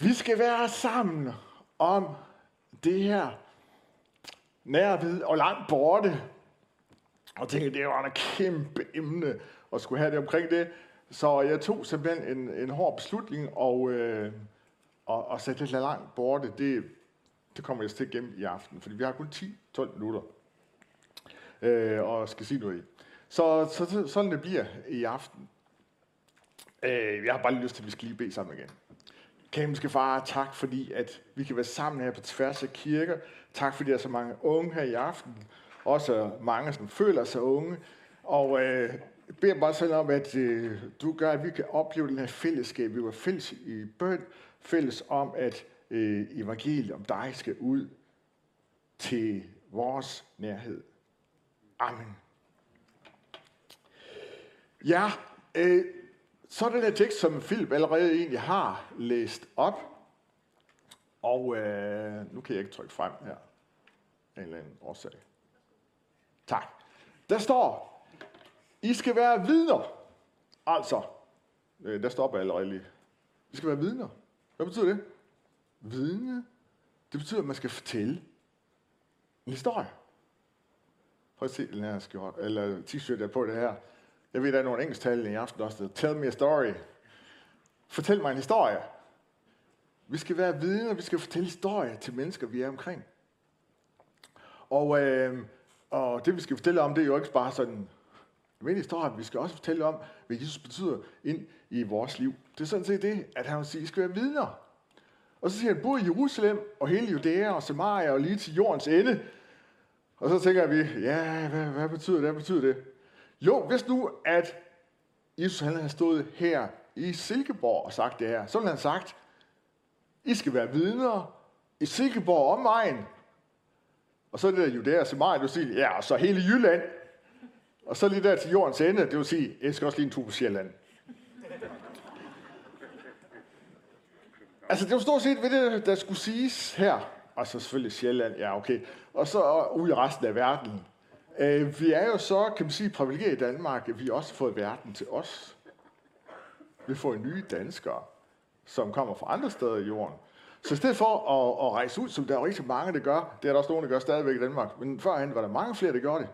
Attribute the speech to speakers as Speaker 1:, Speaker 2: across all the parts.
Speaker 1: Vi skal være sammen om det her nærved og langt borte. Og tænkte, det var en kæmpe emne at skulle have det omkring det. Så jeg tog simpelthen en, en hård beslutning og, øh, og, og sætte det langt borte. Det, det kommer jeg til at gemme i aften, fordi vi har kun 10-12 minutter øh, og skal sige noget i. Så, så, så sådan det bliver i aften. Øh, jeg har bare lyst til, at vi skal lige bede sammen igen. Kæmpe far, tak fordi, at vi kan være sammen her på tværs af kirker. Tak fordi, der er så mange unge her i aften. Også mange, som føler sig unge. Og øh, jeg beder bare sådan om, at øh, du gør, at vi kan opleve den her fællesskab. Vi var fælles i bøn, fælles om, at øh, evangeliet om dig skal ud til vores nærhed. Amen. Ja, øh, så er den her tekst, som Philip allerede egentlig har læst op. Og øh, nu kan jeg ikke trykke frem her. En eller anden årsag. Tak. Der står, I skal være vidner. Altså, øh, der stopper allerede lige. I skal være vidner. Hvad betyder det? Vidne. Det betyder, at man skal fortælle en historie. Prøv at se den her skjort, eller t-shirt, der på det her. Jeg ved, der er nogle engelsktalende i aften også, der Tell me a story. Fortæl mig en historie. Vi skal være vidner, vi skal fortælle historier til mennesker, vi er omkring. Og, øh, og det, vi skal fortælle om, det er jo ikke bare sådan en historie. Vi skal også fortælle om, hvad Jesus betyder ind i vores liv. Det er sådan set det, at han siger, at I skal være vidner. Og så siger han, både i Jerusalem og hele Judæa og Samaria og lige til jordens ende. Og så tænker vi, ja, hvad, hvad betyder det? Hvad betyder det? Jo, hvis nu, at Jesus han havde stået her i Silkeborg og sagt det her, så ville han sagt, I skal være vidner i Silkeborg omegn. Og så er det der Judæa og Samaria, du siger, ja, og så hele Jylland. Og så lige der til jordens ende, det vil sige, jeg skal også lige en tur på Sjælland. Altså, det var stort set ved det, der skulle siges her. Og så selvfølgelig Sjælland, ja okay. Og så ud i resten af verden. Øh, vi er jo så, kan man sige, privilegeret i Danmark, at vi også har fået verden til os. Vi får nye danskere, som kommer fra andre steder i jorden. Så i stedet for at, at rejse ud, som der er rigtig mange, der gør, det er der også nogen, der gør stadigvæk i Danmark, men førhen var der mange flere, der gjorde det,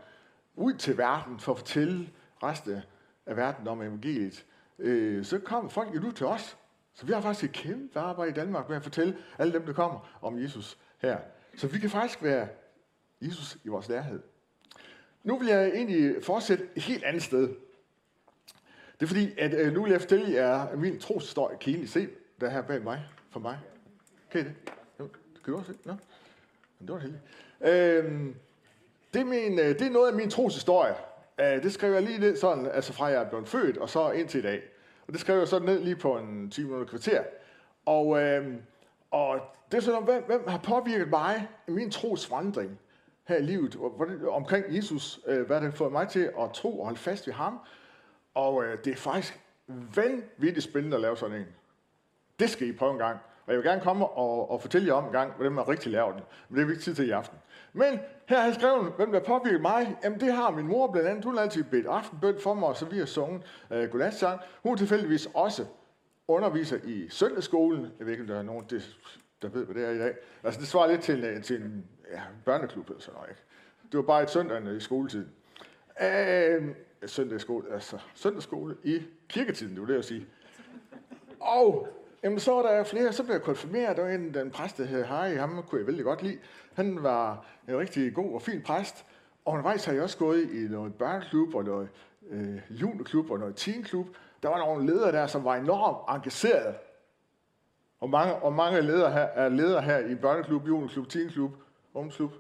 Speaker 1: ud til verden for at fortælle resten af verden om evangeliet, øh, så kommer folk jo nu til os. Så vi har faktisk et kæmpe arbejde i Danmark med at fortælle alle dem, der kommer om Jesus her. Så vi kan faktisk være Jesus i vores nærhed. Nu vil jeg egentlig fortsætte et helt andet sted. Det er fordi, at øh, nu vil jeg fortælle jer min troshistorie. Kan I egentlig se, der er her bag mig, for mig? Kan I det? Jo, det kan du også se. Nå, men det var heldigt. Øhm, det, er min, øh, det er noget af min troshistorie. Øh, det skrev jeg lige ned sådan, altså fra jeg er blevet født, og så indtil i dag. Og det skrev jeg så ned lige på en 10 minutter kvarter. Og, øhm, og det er sådan, hvem, hvem har påvirket mig i min trosvandring her i livet, omkring Jesus, øh, hvad det har fået mig til at tro og holde fast ved ham. Og øh, det er faktisk vanvittigt spændende at lave sådan en. Det skal I prøve en gang. Og jeg vil gerne komme og, og fortælle jer om en gang, hvordan man rigtig laver den. Men det er vi ikke tid til i aften. Men her har jeg skrevet, hvem der påvirket mig. Jamen det har min mor blandt andet. Hun har altid bedt aftenbøn for mig, og så vi har sunget øh, godnatsang. Hun er tilfældigvis også underviser i søndagsskolen. Jeg ved ikke, om der er nogen, der ved, hvad det er i dag. Altså det svarer lidt til, øh, til en ja, børneklub eller sådan noget. Ikke? Det var bare et søndag i skoletiden. Øh, søndagsskole, altså søndagsskole i kirketiden, det var det at sige. Og jamen, så var der flere, så blev jeg konfirmeret, der var en, den præst, der hed Harry, ham kunne jeg vældig godt lide. Han var en rigtig god og fin præst, og undervejs har jeg også gået i noget børneklub og noget øh, juniorklub og noget teenklub. Der var nogle ledere der, som var enormt engageret og mange, og mange ledere her, er ledere her i børneklub, juniorklub, teenklub, ungdomsklub.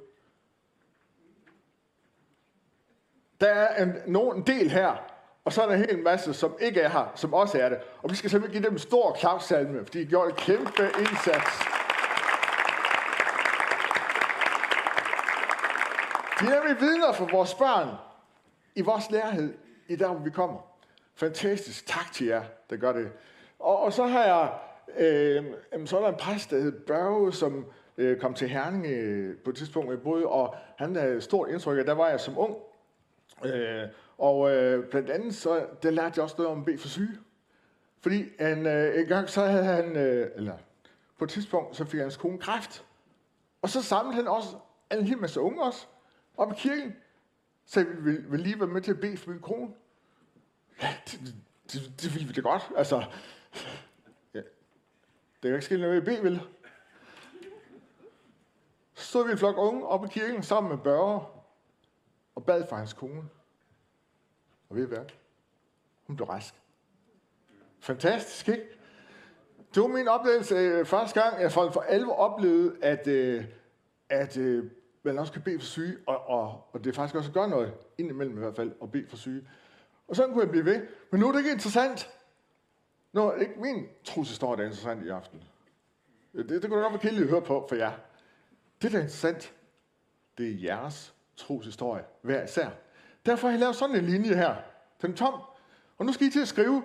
Speaker 1: Der er en, nogen, en del her, og så er der en hel masse, som ikke er her, som også er det. Og vi skal simpelthen give dem en stor klapsalme, fordi de gjorde en kæmpe indsats. De er vi vidner for vores børn i vores lærhed, i der, hvor vi kommer. Fantastisk. Tak til jer, der gør det. Og, og så har jeg, øh, så er der en præst, der hedder Børge, som øh, kom til Herning øh, på et tidspunkt, jeg boede, og han havde stort indtryk af, der var jeg som ung. Øh, og øh, blandt andet, så der lærte jeg også noget om at bede for syge. Fordi en, øh, en gang, så havde han, øh, eller på et tidspunkt, så fik hans kone kræft. Og så samlede han også en hel masse unge også op i kirken. Så vi vil, vil lige være med til at bede for min kone. Ja, det, det, det ville vi da godt. Altså det kan ikke ske noget, I bede. Så stod vi en flok unge op i kirken sammen med Børge og bad for hans kone. Og ved I hvad? Hun blev rask. Fantastisk, ikke? Det var min oplevelse øh, første gang, jeg for, for alvor oplevede, at, øh, at øh, man også kan bede for syge, og, og, og det er faktisk også at gøre noget, indimellem i hvert fald, at bede for syge. Og sådan kunne jeg blive ved. Men nu er det ikke interessant. Nå, ikke min troshistorie, der er interessant i aften. Det, det kunne nok være kedeligt at høre på for jer. Det, der er interessant, det er jeres troshistorie, hver især. Derfor har jeg lavet sådan en linje her. Den er tom. Og nu skal I til at skrive.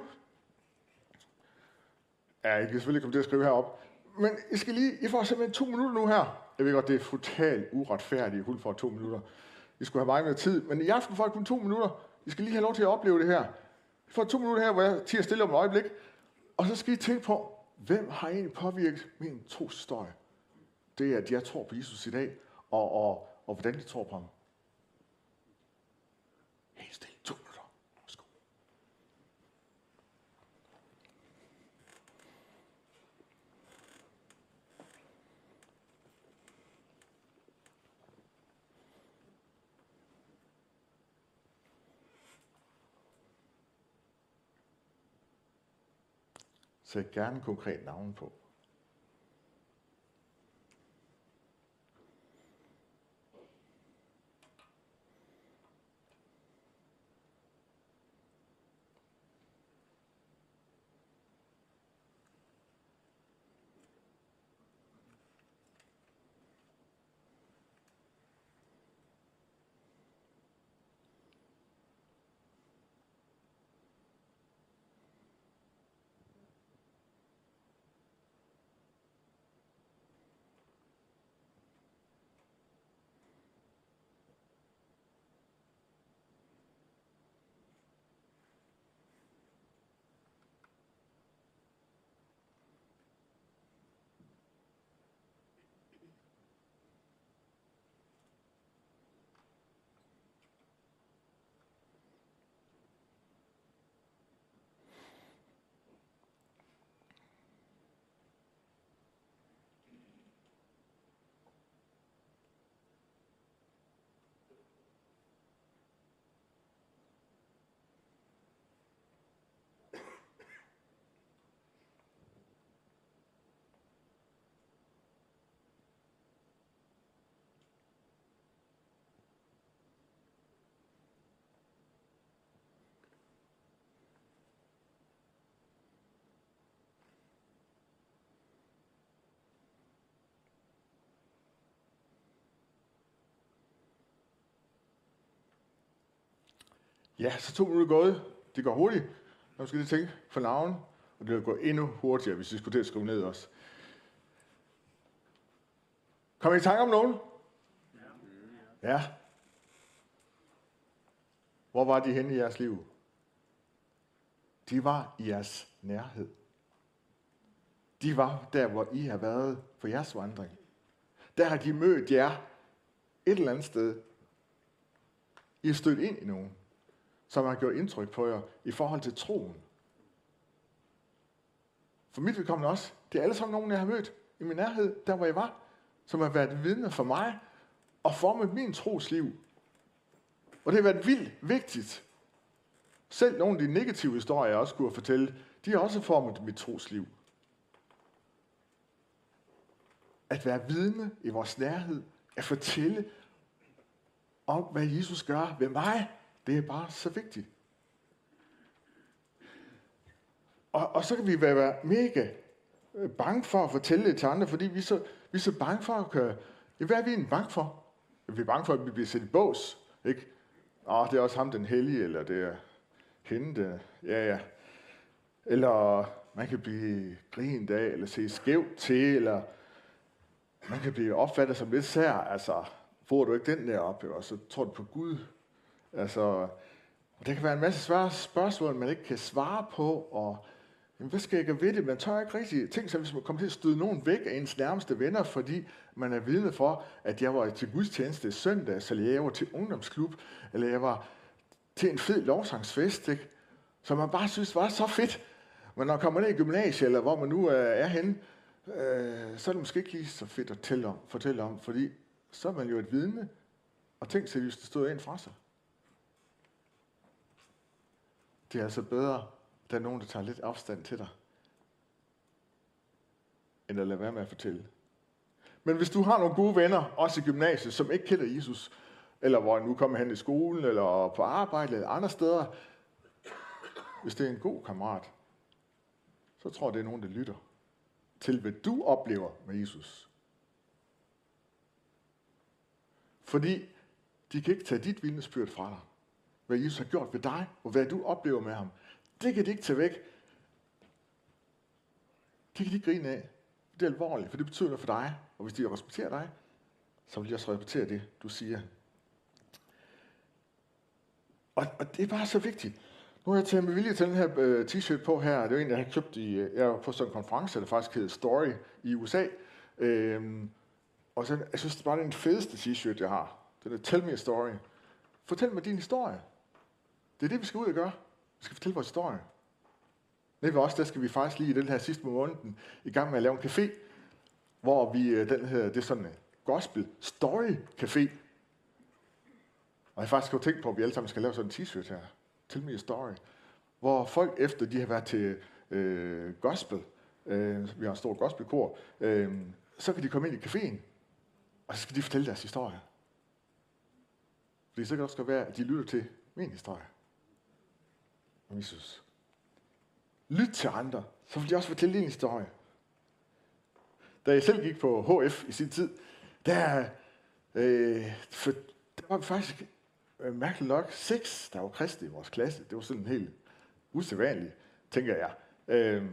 Speaker 1: Ja, I kan selvfølgelig komme til at skrive herop. Men I skal lige, I får simpelthen to minutter nu her. Jeg ved godt, det er totalt uretfærdigt, at hun får to minutter. I skulle have meget mere tid, men i aften får I kun to minutter. I skal lige have lov til at opleve det her. I får to minutter her, hvor jeg tiger stille om et øjeblik. Og så skal I tænke på, hvem har egentlig påvirket min troshistorie? Det er, at jeg tror på Jesus i dag, og, og, og hvordan de tror på ham. Helt stille. To minutter. Værsgo. Sæt gerne konkret navn på. Ja, så to minutter gået. Det går hurtigt. Nu skal lige tænke for navn, og det vil gå endnu hurtigere, hvis vi skulle til at skrive ned også. Kom I i tanke om nogen? Ja. Hvor var de henne i jeres liv? De var i jeres nærhed. De var der, hvor I har været på jeres vandring. Der har de mødt jer et eller andet sted. I har stødt ind i nogen som har gjort indtryk på jer i forhold til troen. For mit vedkommende også. Det er alle sammen nogen, jeg har mødt i min nærhed, der hvor jeg var, som har været vidne for mig og formet min trosliv. Og det har været vildt vigtigt. Selv nogle af de negative historier, jeg også kunne fortælle, de har også formet mit trosliv. At være vidne i vores nærhed, at fortælle om, hvad Jesus gør ved mig, det er bare så vigtigt. Og, og så kan vi være mega øh, bange for at fortælle det til andre, fordi vi er så, vi er så bange for at køre. Hvad er vi egentlig bange for? Vi er bange for, at vi bliver sat i bås. Ikke? Åh, det er også ham den hellige, eller det er hende, der, ja ja. Eller man kan blive grint af, eller se skævt til, eller man kan blive opfattet som lidt sær. Altså, får du ikke den der op, og så tror du på Gud, Altså, og der kan være en masse svære spørgsmål, man ikke kan svare på, og Jamen, hvad skal jeg gøre ved det? Man tør ikke rigtig. tænke sig, hvis man kommer til at støde nogen væk af ens nærmeste venner, fordi man er vidne for, at jeg var til gudstjeneste søndag, eller jeg var til ungdomsklub, eller jeg var til en fed lovsangsfest, ikke? som man bare synes var så fedt. Men når man kommer ned i gymnasiet, eller hvor man nu øh, er henne, øh, så er det måske ikke lige så fedt at tælle om, fortælle om, fordi så er man jo et vidne, og tænk sig, hvis det stod ind fra sig. Det er altså bedre, at der er nogen, der tager lidt afstand til dig, end at lade være med at fortælle. Men hvis du har nogle gode venner, også i gymnasiet, som ikke kender Jesus, eller hvor nu kommer hen i skolen, eller på arbejde, eller andre steder, hvis det er en god kammerat, så tror jeg, det er nogen, der lytter til, hvad du oplever med Jesus. Fordi de kan ikke tage dit vidnesbyrd fra dig. Hvad Jesus har gjort ved dig, og hvad du oplever med ham. Det kan de ikke tage væk. Det kan de ikke grine af. Det er alvorligt, for det betyder noget for dig. Og hvis de respekterer dig, så vil de også respektere det, du siger. Og, og det er bare så vigtigt. Nu har jeg taget med vilje til den her øh, t-shirt på her. Det er en, jeg har købt i, øh, jeg var på sådan en konference, der faktisk hedder Story i USA. Øhm, og så, jeg synes, det er bare den fedeste t-shirt, jeg har. Den er Tell me a story. Fortæl mig din historie. Det er det, vi skal ud og gøre. Vi skal fortælle vores historie. Nede ved os, der skal vi faktisk lige i den her sidste måneden i gang med at lave en café, hvor vi, øh, den her, det er sådan en gospel story café. Og jeg faktisk har tænkt på, at vi alle sammen skal lave sådan en t-shirt her. Tell me a story. Hvor folk efter de har været til øh, gospel, øh, vi har en stor gospelkor, øh, så kan de komme ind i caféen, og så skal de fortælle deres historie. Fordi så kan det også være, at de lytter til min historie om Jesus. Lyt til andre, så vil de også fortælle din historie. Da jeg selv gik på HF i sin tid, der, øh, for, der var faktisk øh, mærkeligt nok seks, der var kristne i vores klasse. Det var sådan helt usædvanligt, tænker jeg. Øh,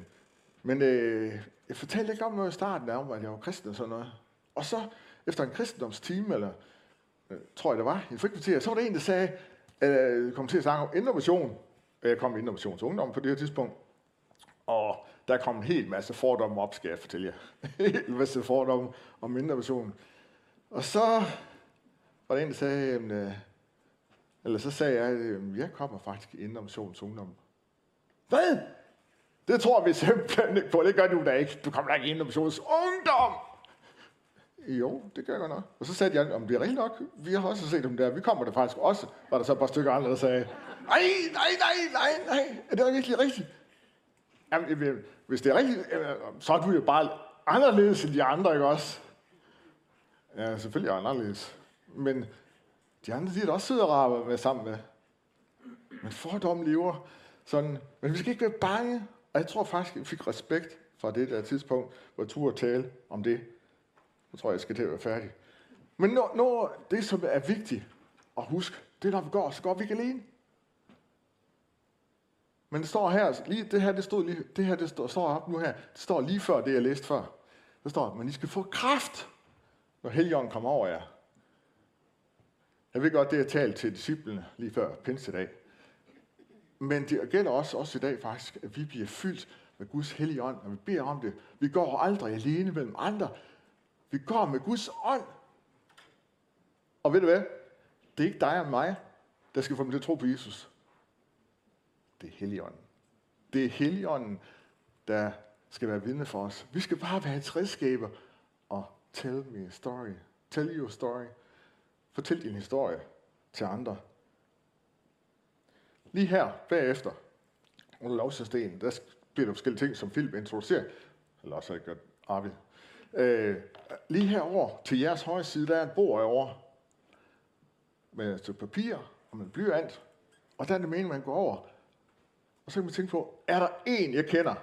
Speaker 1: men øh, jeg fortalte ikke om noget i starten om, at jeg var kristen og sådan noget. Og så, efter en kristendomstime, eller øh, tror jeg det var, i frikvarter, så var der en, der sagde, øh, kom til at snakke om innovation. Jeg kom i innovationsungdom på det her tidspunkt. Og der kom en hel masse fordomme op, skal jeg fortælle jer. en hel masse fordomme om innovation. Og så var der en, der sagde, øh, eller så sagde jeg, at jeg kommer faktisk i innovationsungdom. Hvad? Det tror vi simpelthen ikke på. Det gør du da ikke. Du kommer da ikke i innovationsungdom. Jo, det gør jeg nok. Og så sagde jeg, om det er rigtigt nok. Vi har også set dem der. Vi kommer der faktisk også. Var der så et par stykker andre, der sagde, nej, nej, nej, nej, nej. Er det virkelig rigtigt? Jamen, øh, øh, hvis det er rigtigt, øh, så er du jo bare anderledes end de andre, ikke også? Ja, selvfølgelig er anderledes. Men de andre, de er også søde og med sammen med. Men fordommen lever sådan. Men vi skal ikke være bange. Og jeg tror faktisk, jeg fik respekt fra det der tidspunkt, hvor jeg turde tale om det. Så tror jeg, jeg skal til at være færdig. Men når, når det, som er vigtigt at huske, det er, når vi går, så går vi ikke alene. Men det står her, lige, det her, det, stod lige, det her, det står, står op nu her, det står lige før det, jeg læste før. Der står, men I skal få kraft, når Helligånden kommer over jer. Jeg ved godt, det er talt til disciplene lige før pinsedag. Men det gælder også, også i dag faktisk, at vi bliver fyldt med Guds hellige ånd, og vi beder om det. Vi går aldrig alene mellem andre. Vi går med Guds ånd. Og ved du hvad? Det er ikke dig og mig, der skal få dem til at tro på Jesus. Det er Helligånden. Det er Helligånden, der skal være vidne for os. Vi skal bare være hans redskaber og tell me a story. Tell your story. Fortæl din historie til andre. Lige her, bagefter, under lovsystenen, der bliver der forskellige ting, som Philip introducerer. Eller også har jeg gjort Arvid. Øh, lige herover til jeres højre side, der er et bord over med et papir og med blyant. Og der er det meningen, man går over. Og så kan man tænke på, er der en, jeg kender,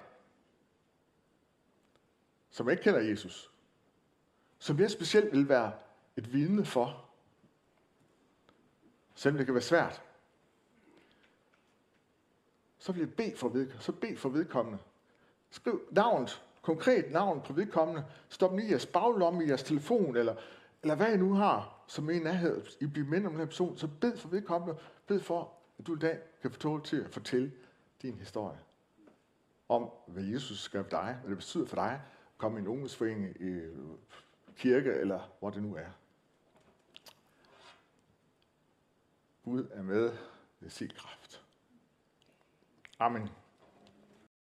Speaker 1: som ikke kender Jesus, som jeg specielt vil være et vidne for, selvom det kan være svært, så vil jeg bede for, vedkommende. så bed for vedkommende. Skriv navnet, konkret navn på vedkommende, stop den i jeres baglomme, i jeres telefon, eller, eller hvad I nu har, som en nærhed, I bliver mindet om den her person, så bed for vedkommende, bed for, at du i dag kan få tål til at fortælle din historie om, hvad Jesus skrev dig, hvad det betyder for dig, at komme i en ungdomsforening, i kirke, eller hvor det nu er. Gud er med ved sin kraft. Amen.